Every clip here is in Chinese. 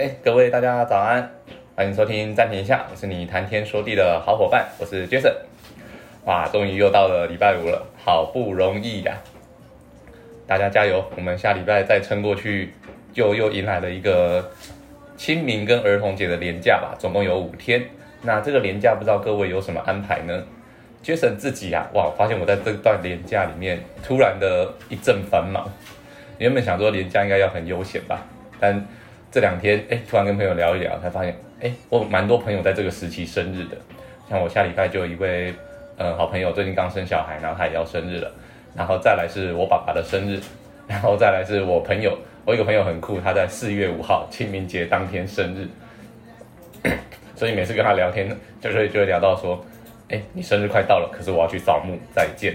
哎，各位大家早安，欢迎收听暂停一下，我是你谈天说地的好伙伴，我是 Jason。哇，终于又到了礼拜五了，好不容易呀！大家加油，我们下礼拜再撑过去，就又迎来了一个清明跟儿童节的连假吧，总共有五天。那这个连假不知道各位有什么安排呢？Jason 自己啊，哇，发现我在这段连假里面突然的一阵繁忙。原本想说连假应该要很悠闲吧，但这两天哎，突然跟朋友聊一聊，才发现哎，我蛮多朋友在这个时期生日的。像我下礼拜就有一位呃好朋友最近刚生小孩，然后他也要生日了。然后再来是我爸爸的生日，然后再来是我朋友，我一个朋友很酷，他在四月五号清明节当天生日。所以每次跟他聊天，就是就会聊到说，哎，你生日快到了，可是我要去扫墓，再见。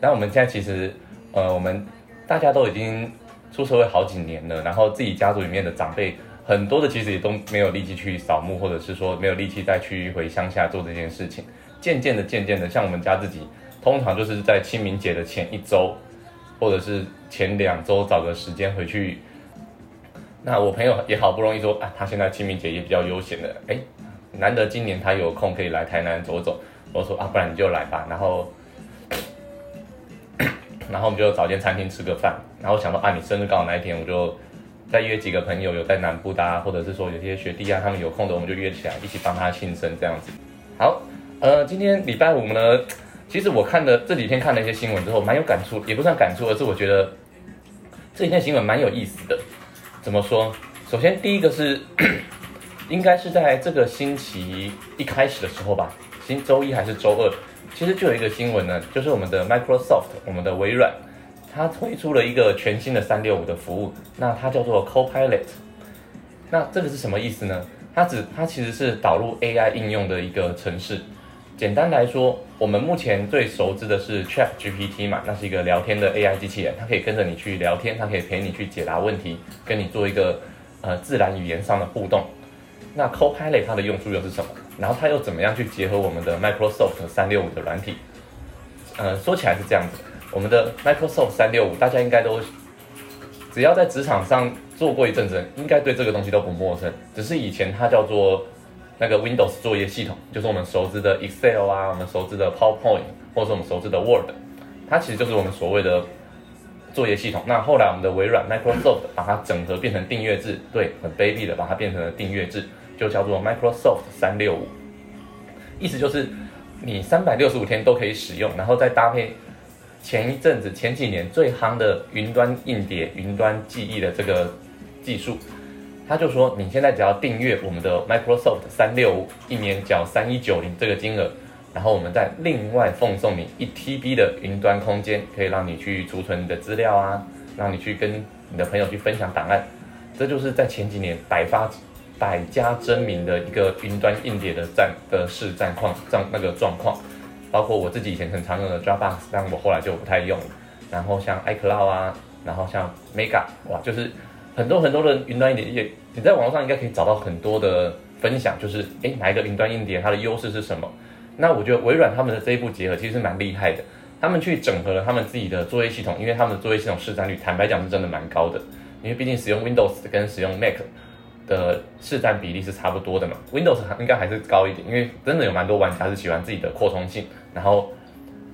那我们现在其实，呃，我们大家都已经出社会好几年了，然后自己家族里面的长辈很多的其实也都没有力气去扫墓，或者是说没有力气再去回乡下做这件事情。渐渐的，渐渐的，像我们家自己，通常就是在清明节的前一周，或者是前两周找个时间回去。那我朋友也好不容易说，啊，他现在清明节也比较悠闲的，哎。难得今年他有空可以来台南走走，我说啊，不然你就来吧。然后，然后我们就找间餐厅吃个饭。然后想说啊，你生日刚好那一天，我就再约几个朋友有在南部的，或者是说有些学弟啊，他们有空的，我们就约起来一起帮他庆生这样子。好，呃，今天礼拜五呢，其实我看的这几天看了一些新闻之后，蛮有感触，也不算感触，而是我觉得这几天新闻蛮有意思的。怎么说？首先第一个是。应该是在这个星期一开始的时候吧，星周一还是周二，其实就有一个新闻呢，就是我们的 Microsoft，我们的微软，它推出了一个全新的三六五的服务，那它叫做 Copilot。那这个是什么意思呢？它只它其实是导入 AI 应用的一个程式。简单来说，我们目前最熟知的是 Chat GPT 嘛，那是一个聊天的 AI 机器人，它可以跟着你去聊天，它可以陪你去解答问题，跟你做一个呃自然语言上的互动。那 Copilot 它的用处又是什么？然后它又怎么样去结合我们的 Microsoft 三六五的软体？呃，说起来是这样子，我们的 Microsoft 三六五大家应该都只要在职场上做过一阵子，应该对这个东西都不陌生。只是以前它叫做那个 Windows 作业系统，就是我们熟知的 Excel 啊，我们熟知的 PowerPoint，或者是我们熟知的 Word，它其实就是我们所谓的。作业系统，那后来我们的微软 Microsoft 把它整合变成订阅制，对，很卑鄙的把它变成了订阅制，就叫做 Microsoft 三六五，意思就是你三百六十五天都可以使用，然后再搭配前一阵子前几年最夯的云端硬碟、云端记忆的这个技术，他就说你现在只要订阅我们的 Microsoft 三六五，一年缴三一九零这个金额。然后我们再另外奉送你一 TB 的云端空间，可以让你去储存你的资料啊，让你去跟你的朋友去分享档案。这就是在前几年百发百家争鸣的一个云端硬碟的战的市战况状那个状况。包括我自己以前很常用的 Dropbox，但我后来就不太用了。然后像 iCloud 啊，然后像 Mega，哇，就是很多很多的云端硬碟，也你在网络上应该可以找到很多的分享，就是诶，哪一个云端硬碟它的优势是什么？那我觉得微软他们的这一步结合其实蛮厉害的，他们去整合了他们自己的作业系统，因为他们的作业系统市占率坦白讲是真的蛮高的，因为毕竟使用 Windows 跟使用 Mac 的市占比例是差不多的嘛，Windows 应该还是高一点，因为真的有蛮多玩家是喜欢自己的扩充性，然后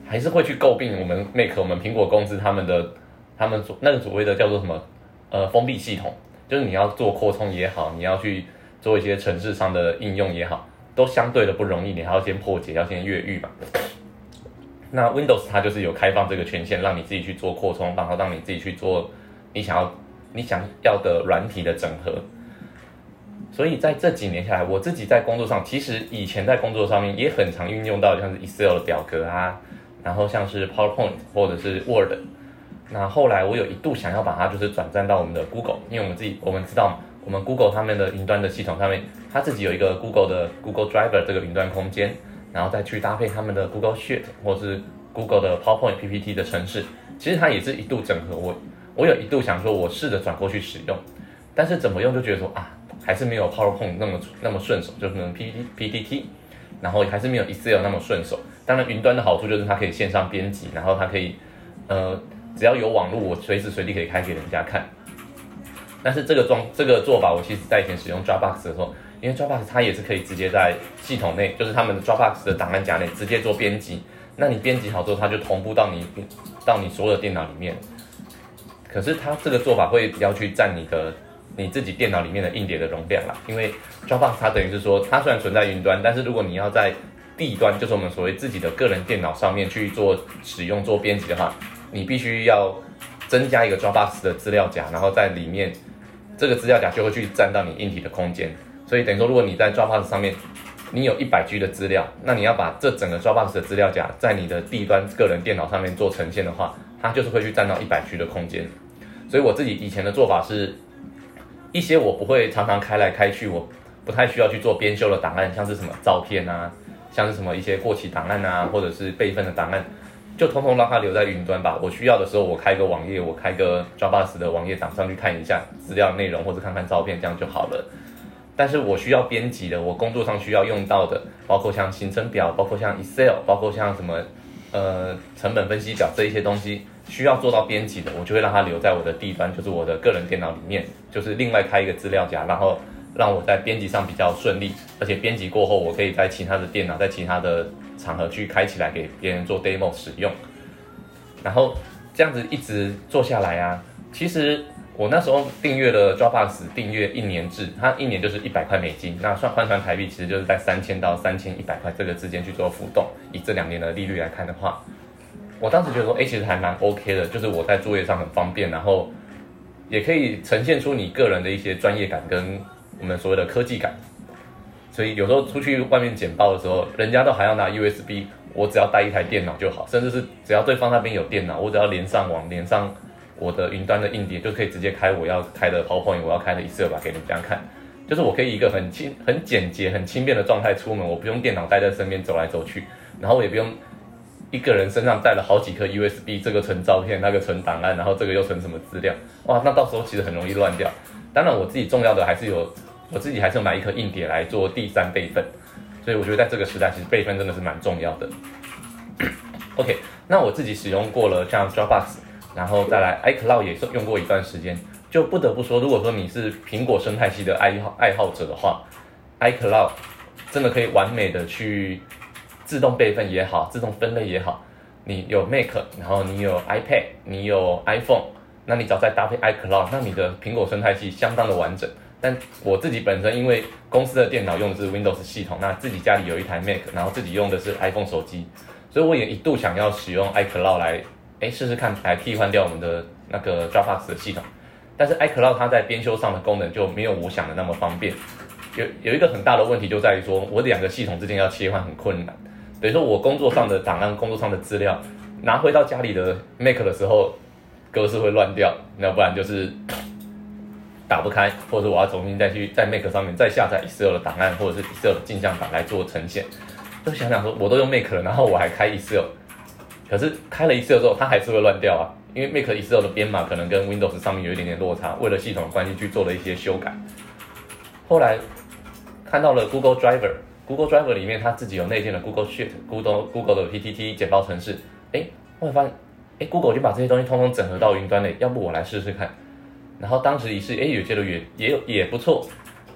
还是会去诟病我们 Mac 我们苹果公司他们的他们所那个所谓的叫做什么呃封闭系统，就是你要做扩充也好，你要去做一些城市上的应用也好。都相对的不容易，你还要先破解，要先越狱嘛。那 Windows 它就是有开放这个权限，让你自己去做扩充，然后让你自己去做你想要你想要的软体的整合。所以在这几年下来，我自己在工作上，其实以前在工作上面也很常运用到，像是 Excel 的表格啊，然后像是 PowerPoint 或者是 Word。那后来我有一度想要把它就是转战到我们的 Google，因为我们自己我们知道。我们 Google 他们的云端的系统上面，它自己有一个 Google 的 Google Driver 这个云端空间，然后再去搭配他们的 Google Sheet 或是 Google 的 PowerPoint PPT 的程式，其实它也是一度整合。我我有一度想说，我试着转过去使用，但是怎么用就觉得说啊，还是没有 PowerPoint 那么那么顺手，就可能 PPT PPT，然后还是没有 Excel 那么顺手。当然，云端的好处就是它可以线上编辑，然后它可以呃，只要有网络，我随时随地可以开给人家看。但是这个装这个做法，我其实在以前使用 Dropbox 的时候，因为 Dropbox 它也是可以直接在系统内，就是他们的 Dropbox 的档案夹内直接做编辑。那你编辑好之后，它就同步到你到你所有的电脑里面。可是它这个做法会比较去占你的你自己电脑里面的硬碟的容量啦，因为 Dropbox 它等于是说，它虽然存在云端，但是如果你要在地端，就是我们所谓自己的个人电脑上面去做使用做编辑的话，你必须要增加一个 Dropbox 的资料夹，然后在里面这个资料夹就会去占到你硬体的空间。所以等于说，如果你在 Dropbox 上面你有一百 G 的资料，那你要把这整个 Dropbox 的资料夹在你的地端个人电脑上面做呈现的话，它就是会去占到一百 G 的空间。所以我自己以前的做法是，一些我不会常常开来开去，我不太需要去做编修的档案，像是什么照片啊，像是什么一些过期档案啊，或者是备份的档案，就通通让它留在云端吧。我需要的时候，我开个网页，我开个 Dropbox 的网页档上去看一下资料内容，或者看看照片，这样就好了。但是我需要编辑的，我工作上需要用到的，包括像行程表，包括像 Excel，包括像什么呃成本分析表这一些东西。需要做到编辑的，我就会让它留在我的地端，就是我的个人电脑里面，就是另外开一个资料夹，然后让我在编辑上比较顺利，而且编辑过后，我可以在其他的电脑，在其他的场合去开起来给别人做 demo 使用。然后这样子一直做下来啊，其实我那时候订阅了 Dropbox 订阅一年制，它一年就是一百块美金，那算换算台币，其实就是在三千到三千一百块这个之间去做浮动。以这两年的利率来看的话。我当时觉得说，哎，其实还蛮 OK 的，就是我在作业上很方便，然后也可以呈现出你个人的一些专业感跟我们所谓的科技感。所以有时候出去外面简报的时候，人家都还要拿 USB，我只要带一台电脑就好，甚至是只要对方那边有电脑，我只要连上网，连上我的云端的硬碟，就可以直接开我要开的 PowerPoint，我要开的 Excel 吧，给你们这样看。就是我可以一个很轻、很简洁、很轻便的状态出门，我不用电脑带在身边走来走去，然后我也不用。一个人身上带了好几颗 USB，这个存照片，那个存档案，然后这个又存什么资料？哇，那到时候其实很容易乱掉。当然，我自己重要的还是有，我自己还是买一颗硬碟来做第三备份。所以我觉得在这个时代，其实备份真的是蛮重要的。OK，那我自己使用过了像 Dropbox，然后再来 iCloud 也是用过一段时间，就不得不说，如果说你是苹果生态系的爱好爱好者的话，iCloud 真的可以完美的去。自动备份也好，自动分类也好，你有 Mac，然后你有 iPad，你有 iPhone，那你只要再搭配 iCloud，那你的苹果生态系相当的完整。但我自己本身因为公司的电脑用的是 Windows 系统，那自己家里有一台 Mac，然后自己用的是 iPhone 手机，所以我也一度想要使用 iCloud 来，哎试试看来替换掉我们的那个 Dropbox 的系统。但是 iCloud 它在编修上的功能就没有我想的那么方便。有有一个很大的问题就在于说，我两个系统之间要切换很困难。等于说，我工作上的档案、工作上的资料拿回到家里的 Mac 的时候，格式会乱掉，那不然就是打不开，或者我要重新再去在 Mac 上面再下载 Excel 的档案，或者是 Excel 的镜像档来做呈现。就想想说，我都用 Mac 了，然后我还开 Excel，可是开了 Excel 之后，它还是会乱掉啊，因为 Mac Excel 的编码可能跟 Windows 上面有一点点落差，为了系统的关系去做了一些修改。后来看到了 Google Driver。Google Drive 里面它自己有内建的 Google Sheet、Google Google 的 PPT 简报程式，哎，后来发现，哎，Google 就把这些东西通通整合到云端内，要不我来试试看。然后当时一试，哎，有些的也也有也不错，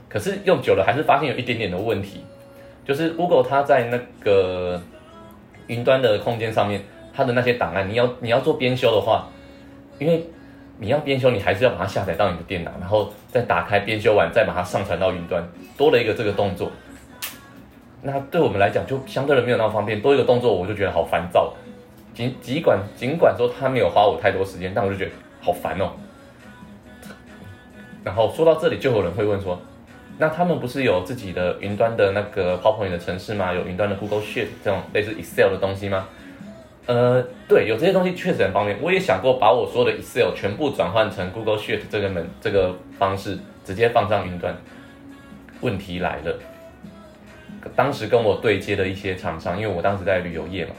可是用久了还是发现有一点点的问题，就是 Google 它在那个云端的空间上面，它的那些档案，你要你要做编修的话，因为你要编修，你还是要把它下载到你的电脑，然后再打开编修完，再把它上传到云端，多了一个这个动作。那对我们来讲就相对的没有那么方便，多一个动作我就觉得好烦躁。尽尽管尽管说他没有花我太多时间，但我就觉得好烦哦。然后说到这里，就有人会问说，那他们不是有自己的云端的那个 PowerPoint 的城市吗？有云端的 Google Sheet 这种类似 Excel 的东西吗？呃，对，有这些东西确实很方便。我也想过把我所有的 Excel 全部转换成 Google Sheet 这个门这个方式，直接放上云端。问题来了。当时跟我对接的一些厂商，因为我当时在旅游业嘛，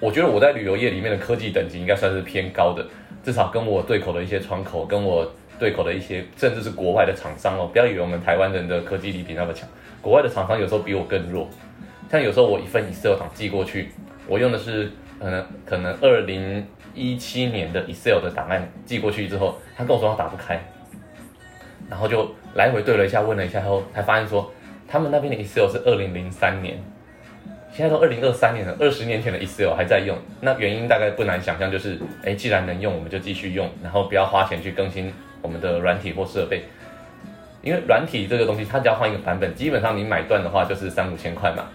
我觉得我在旅游业里面的科技等级应该算是偏高的，至少跟我对口的一些窗口，跟我对口的一些，甚至是国外的厂商哦，不要以为我们台湾人的科技力比那么强，国外的厂商有时候比我更弱。像有时候我一份 Excel 档寄过去，我用的是可能可能二零一七年的 Excel 的档案寄过去之后，他跟我说他打不开，然后就来回对了一下，问了一下后，才发现说他们那边的 Excel 是二零零三年，现在都二零二三年了，二十年前的 Excel 还在用。那原因大概不难想象，就是哎，既然能用，我们就继续用，然后不要花钱去更新我们的软体或设备。因为软体这个东西，它只要换一个版本，基本上你买断的话就是三五千块嘛。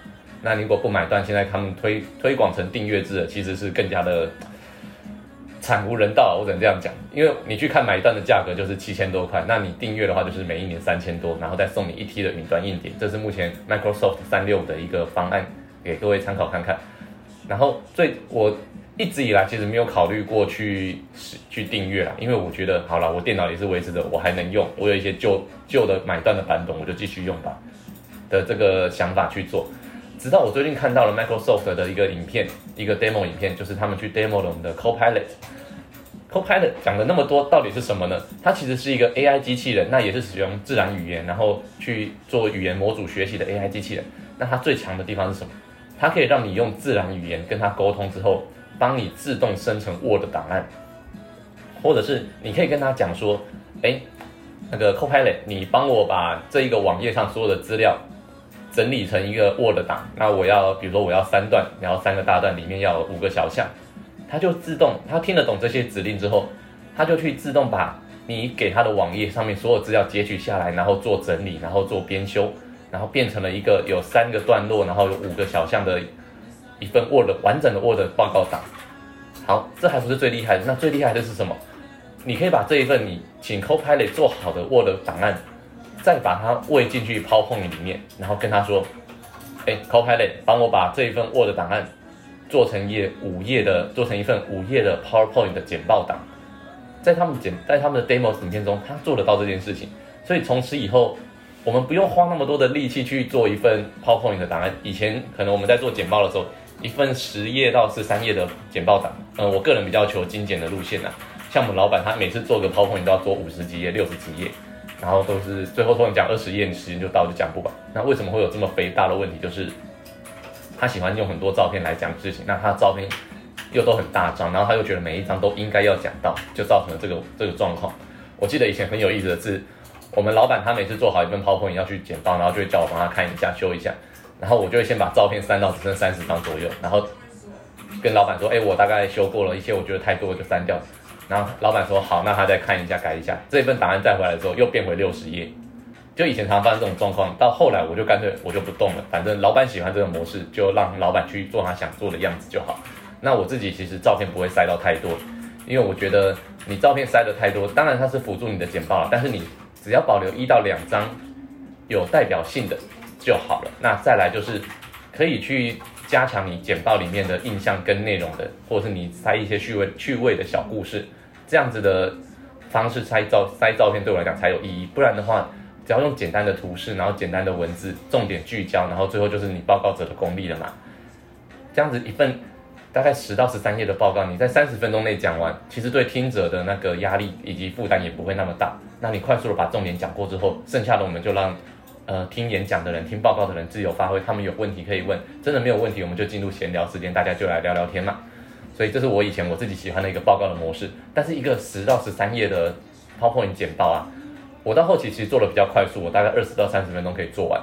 那如果不买断，现在他们推推广成订阅制的，其实是更加的惨无人道。我只能这样讲，因为你去看买断的价格就是七千多块，那你订阅的话就是每一年三千多，然后再送你一 T 的云端硬碟。这是目前 Microsoft 三六的一个方案，给各位参考看看。然后最我。一直以来其实没有考虑过去去订阅啦，因为我觉得好了，我电脑也是维持着，我还能用，我有一些旧旧的买断的版本，我就继续用吧的这个想法去做。直到我最近看到了 Microsoft 的一个影片，一个 demo 影片，就是他们去 demo 了我们的 Copilot。Copilot 讲了那么多，到底是什么呢？它其实是一个 AI 机器人，那也是使用自然语言，然后去做语言模组学习的 AI 机器人。那它最强的地方是什么？它可以让你用自然语言跟它沟通之后。帮你自动生成 Word 档案，或者是你可以跟他讲说，哎，那个 Copilot，你帮我把这一个网页上所有的资料整理成一个 Word 档，那我要，比如说我要三段，然后三个大段里面要五个小项，它就自动，它听得懂这些指令之后，它就去自动把你给它的网页上面所有资料截取下来，然后做整理，然后做编修，然后变成了一个有三个段落，然后有五个小项的。一份 Word 完整的 Word 报告档，好，这还不是最厉害的，那最厉害的是什么？你可以把这一份你请 Copilot 做好的 Word 档案，再把它喂进去 PowerPoint 里面，然后跟他说，哎，Copilot 帮我把这一份 Word 档案做成页五页的，做成一份五页的 PowerPoint 的简报档，在他们简在他们的 Demo 影片中，他做得到这件事情，所以从此以后。我们不用花那么多的力气去做一份 PowerPoint 的档案。以前可能我们在做简报的时候，一份十页到十三页的简报档，嗯，我个人比较求精简的路线呐。像我们老板他每次做个 PowerPoint 都要做五十几页、六十几页，然后都是最后突然讲二十页，你时间就到就讲不完。那为什么会有这么肥大的问题？就是他喜欢用很多照片来讲事情，那他照片又都很大张，然后他又觉得每一张都应该要讲到，就造成了这个这个状况。我记得以前很有意思的是。我们老板他每次做好一份泡朋影要去剪报，然后就会叫我帮他看一下、修一下，然后我就会先把照片删到只剩三十张左右，然后跟老板说：“哎，我大概修过了一些，我觉得太多就删掉。”然后老板说：“好，那他再看一下、改一下。”这份档案再回来的时候又变回六十页。就以前常发生这种状况，到后来我就干脆我就不动了，反正老板喜欢这个模式，就让老板去做他想做的样子就好。那我自己其实照片不会塞到太多，因为我觉得你照片塞的太多，当然它是辅助你的简报了，但是你。只要保留一到两张有代表性的就好了。那再来就是可以去加强你简报里面的印象跟内容的，或者是你塞一些趣味趣味的小故事，这样子的方式塞照塞照片对我来讲才有意义。不然的话，只要用简单的图示，然后简单的文字，重点聚焦，然后最后就是你报告者的功力了嘛。这样子一份。大概十到十三页的报告，你在三十分钟内讲完，其实对听者的那个压力以及负担也不会那么大。那你快速的把重点讲过之后，剩下的我们就让呃听演讲的人、听报告的人自由发挥，他们有问题可以问，真的没有问题，我们就进入闲聊时间，大家就来聊聊天嘛。所以这是我以前我自己喜欢的一个报告的模式。但是一个十到十三页的 PowerPoint 简报啊，我到后期其实做的比较快速，我大概二十到三十分钟可以做完。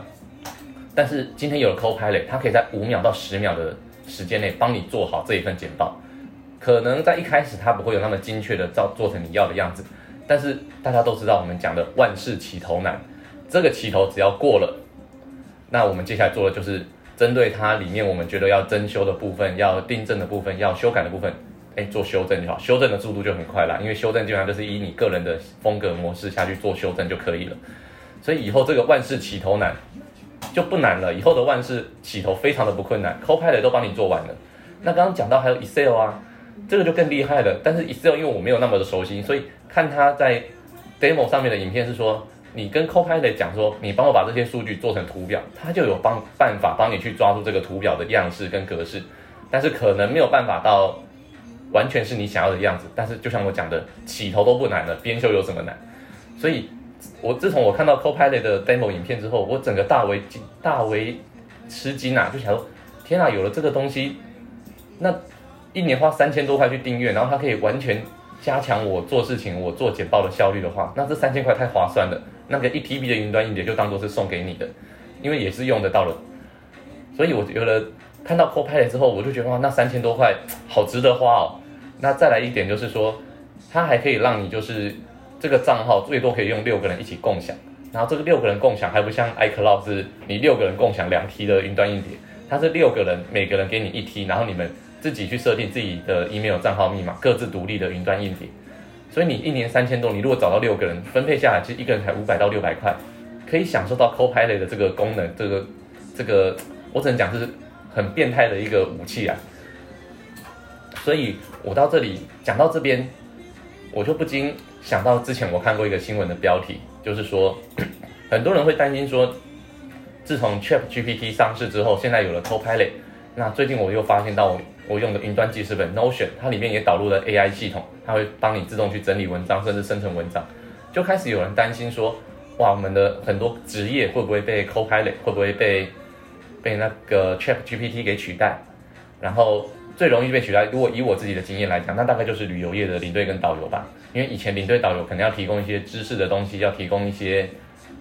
但是今天有了 Copilot，它可以在五秒到十秒的。时间内帮你做好这一份简报，可能在一开始它不会有那么精确的照做成你要的样子，但是大家都知道我们讲的万事起头难，这个起头只要过了，那我们接下来做的就是针对它里面我们觉得要增修的部分、要订正的部分、要修改的部分，哎，做修正就好，修正的速度就很快了，因为修正基本上就是以你个人的风格模式下去做修正就可以了，所以以后这个万事起头难。就不难了，以后的万事起头非常的不困难，Copilot 都帮你做完了。那刚刚讲到还有 Excel 啊，这个就更厉害了。但是 Excel 因为我没有那么的熟悉，所以看他在 demo 上面的影片是说，你跟 Copilot 讲说，你帮我把这些数据做成图表，他就有帮办法帮你去抓住这个图表的样式跟格式，但是可能没有办法到完全是你想要的样子。但是就像我讲的，起头都不难了，编修有什么难？所以。我自从我看到 Copilot 的 demo 影片之后，我整个大为惊大为吃惊啊！就想说，天啊，有了这个东西，那一年花三千多块去订阅，然后它可以完全加强我做事情、我做简报的效率的话，那这三千块太划算了。那个一 TB 的云端硬碟就当做是送给你的，因为也是用得到了。所以我觉得看到 Copilot 之后，我就觉得哇，那三千多块好值得花哦。那再来一点就是说，它还可以让你就是这个账号最多可以用六个人一起共享，然后这个六个人共享还不像 iCloud 是你六个人共享两 T 的云端硬碟，它是六个人每个人给你一 T，然后你们自己去设定自己的 email 账号密码，各自独立的云端硬碟。所以你一年三千多，你如果找到六个人分配下来，其实一个人才五百到六百块，可以享受到 Copilot 的这个功能，这个这个我只能讲是很变态的一个武器啊。所以我到这里讲到这边，我就不禁想到之前我看过一个新闻的标题，就是说 很多人会担心说，自从 Chat GPT 上市之后，现在有了 Copilot，那最近我又发现到我用的云端记事本 Notion，它里面也导入了 AI 系统，它会帮你自动去整理文章，甚至生成文章，就开始有人担心说，哇，我们的很多职业会不会被 Co 开来会不会被被那个 Chat GPT 给取代？然后最容易被取代，如果以我自己的经验来讲，那大概就是旅游业的领队跟导游吧，因为以前领队导游可能要提供一些知识的东西，要提供一些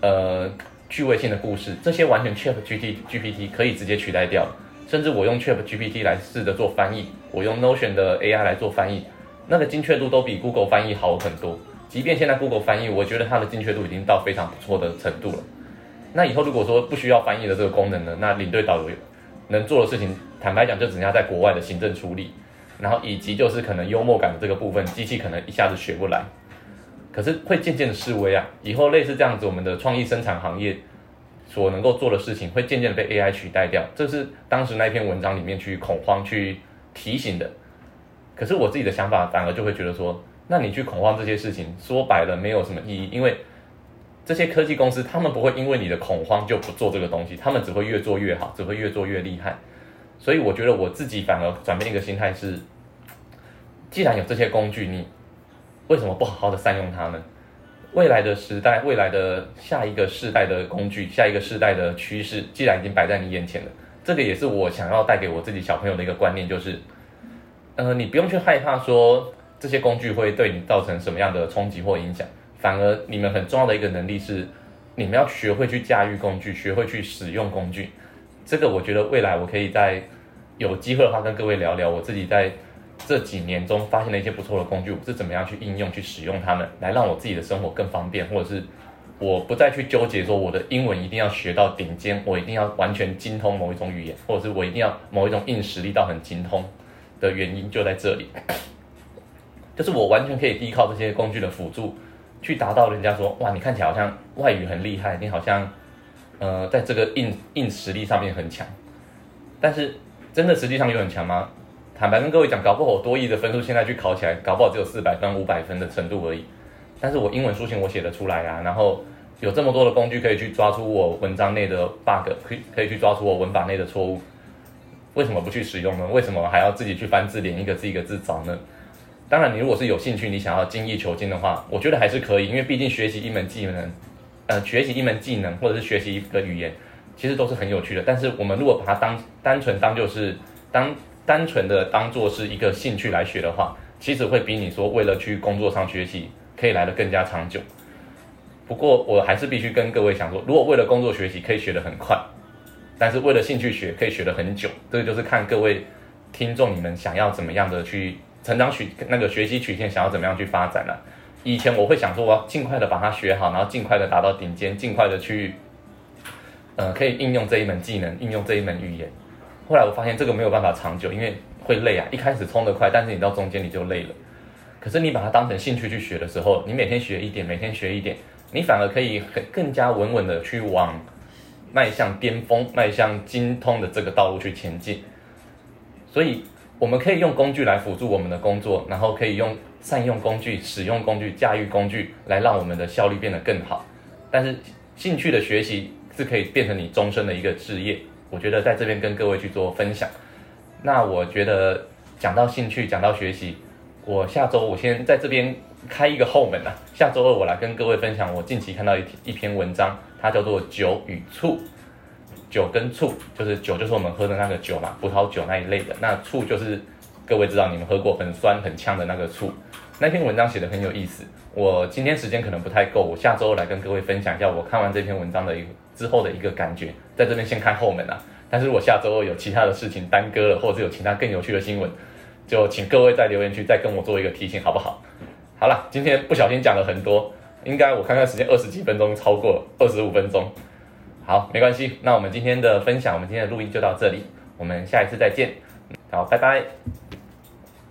呃趣味性的故事，这些完全 Chat GPT 可以直接取代掉。甚至我用 Chat GPT 来试着做翻译，我用 Notion 的 AI 来做翻译，那个精确度都比 Google 翻译好很多。即便现在 Google 翻译，我觉得它的精确度已经到非常不错的程度了。那以后如果说不需要翻译的这个功能呢，那领队导游能做的事情，坦白讲就只能在国外的行政处理，然后以及就是可能幽默感的这个部分，机器可能一下子学不来。可是会渐渐的示威啊，以后类似这样子，我们的创意生产行业。所能够做的事情会渐渐被 AI 取代掉，这是当时那篇文章里面去恐慌去提醒的。可是我自己的想法反而就会觉得说，那你去恐慌这些事情，说白了没有什么意义，因为这些科技公司他们不会因为你的恐慌就不做这个东西，他们只会越做越好，只会越做越厉害。所以我觉得我自己反而转变一个心态是，既然有这些工具，你为什么不好好的善用它呢？未来的时代，未来的下一个世代的工具，下一个世代的趋势，既然已经摆在你眼前了，这个也是我想要带给我自己小朋友的一个观念，就是，呃，你不用去害怕说这些工具会对你造成什么样的冲击或影响，反而你们很重要的一个能力是，你们要学会去驾驭工具，学会去使用工具。这个我觉得未来我可以在有机会的话跟各位聊聊我自己在。这几年中发现了一些不错的工具，我是怎么样去应用、去使用它们，来让我自己的生活更方便，或者是我不再去纠结说我的英文一定要学到顶尖，我一定要完全精通某一种语言，或者是我一定要某一种硬实力到很精通的原因就在这里，就是我完全可以依靠这些工具的辅助，去达到人家说哇，你看起来好像外语很厉害，你好像呃在这个硬硬实力上面很强，但是真的实际上有很强吗？坦白跟各位讲，搞不好我多亿的分数现在去考起来，搞不好只有四百分、五百分的程度而已。但是我英文书信我写得出来啊，然后有这么多的工具可以去抓出我文章内的 bug，可以可以去抓出我文法内的错误。为什么不去使用呢？为什么还要自己去翻字典，一个字一个字找呢？当然，你如果是有兴趣，你想要精益求精的话，我觉得还是可以，因为毕竟学习一门技能，呃，学习一门技能或者是学习一个语言，其实都是很有趣的。但是我们如果把它当单纯当就是当。单纯的当做是一个兴趣来学的话，其实会比你说为了去工作上学习可以来的更加长久。不过我还是必须跟各位讲说，如果为了工作学习可以学得很快，但是为了兴趣学可以学得很久，这个就是看各位听众你们想要怎么样的去成长曲那个学习曲线想要怎么样去发展了。以前我会想说我要尽快的把它学好，然后尽快的达到顶尖，尽快的去呃可以应用这一门技能，应用这一门语言。后来我发现这个没有办法长久，因为会累啊。一开始冲得快，但是你到中间你就累了。可是你把它当成兴趣去学的时候，你每天学一点，每天学一点，你反而可以很更加稳稳的去往迈向巅峰、迈向精通的这个道路去前进。所以我们可以用工具来辅助我们的工作，然后可以用善用工具、使用工具、驾驭工具来让我们的效率变得更好。但是兴趣的学习是可以变成你终身的一个职业。我觉得在这边跟各位去做分享。那我觉得讲到兴趣，讲到学习，我下周我先在这边开一个后门啊。下周二我来跟各位分享我近期看到一一篇文章，它叫做《酒与醋》。酒跟醋就是酒，就是我们喝的那个酒嘛，葡萄酒那一类的。那醋就是各位知道你们喝过很酸很呛的那个醋。那篇文章写的很有意思。我今天时间可能不太够，我下周来跟各位分享一下我看完这篇文章的一个之后的一个感觉，在这边先开后门啊。但是我下周有其他的事情耽搁了，或者是有其他更有趣的新闻，就请各位在留言区再跟我做一个提醒，好不好？好了，今天不小心讲了很多，应该我看看时间二十几分钟，超过二十五分钟。好，没关系，那我们今天的分享，我们今天的录音就到这里，我们下一次再见。好，拜拜。